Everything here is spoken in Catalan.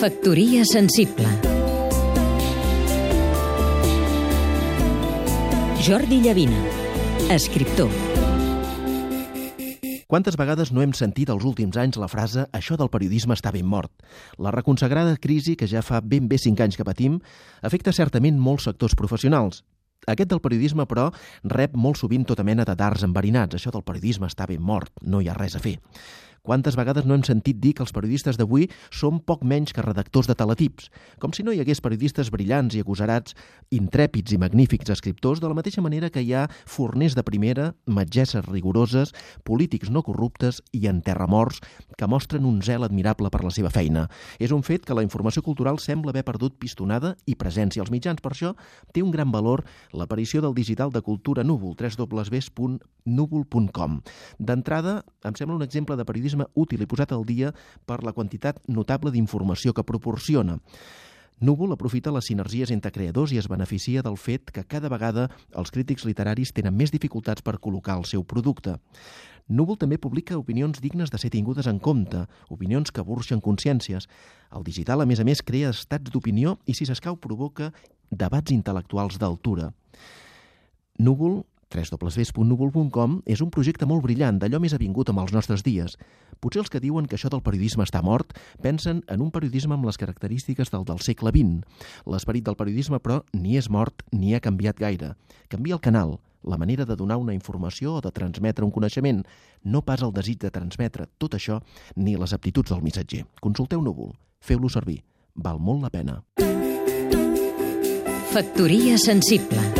Factoria sensible Jordi Llavina, escriptor Quantes vegades no hem sentit els últims anys la frase «això del periodisme està ben mort»? La reconsagrada crisi que ja fa ben bé cinc anys que patim afecta certament molts sectors professionals. Aquest del periodisme, però, rep molt sovint tota mena de darts enverinats. Això del periodisme està ben mort, no hi ha res a fer. Quantes vegades no hem sentit dir que els periodistes d'avui són poc menys que redactors de teletips, com si no hi hagués periodistes brillants i acusarats, intrèpids i magnífics escriptors, de la mateixa manera que hi ha forners de primera, metgesses rigoroses, polítics no corruptes i enterramorts que mostren un zel admirable per la seva feina. És un fet que la informació cultural sembla haver perdut pistonada i presència als mitjans. Per això té un gran valor l'aparició del digital de cultura núvol, www.núvol.com. D'entrada, em sembla un exemple de periodisme periodisme útil i posat al dia per la quantitat notable d'informació que proporciona. Núvol aprofita les sinergies entre creadors i es beneficia del fet que cada vegada els crítics literaris tenen més dificultats per col·locar el seu producte. Núvol també publica opinions dignes de ser tingudes en compte, opinions que burxen consciències. El digital, a més a més, crea estats d'opinió i, si s'escau, provoca debats intel·lectuals d'altura. Núvol www.núvol.com és un projecte molt brillant, d'allò més avingut amb els nostres dies. Potser els que diuen que això del periodisme està mort pensen en un periodisme amb les característiques del del segle XX. L'esperit del periodisme, però, ni és mort ni ha canviat gaire. Canvia el canal, la manera de donar una informació o de transmetre un coneixement, no pas el desig de transmetre tot això ni les aptituds del missatger. Consulteu Núvol, feu-lo servir, val molt la pena. Factoria sensible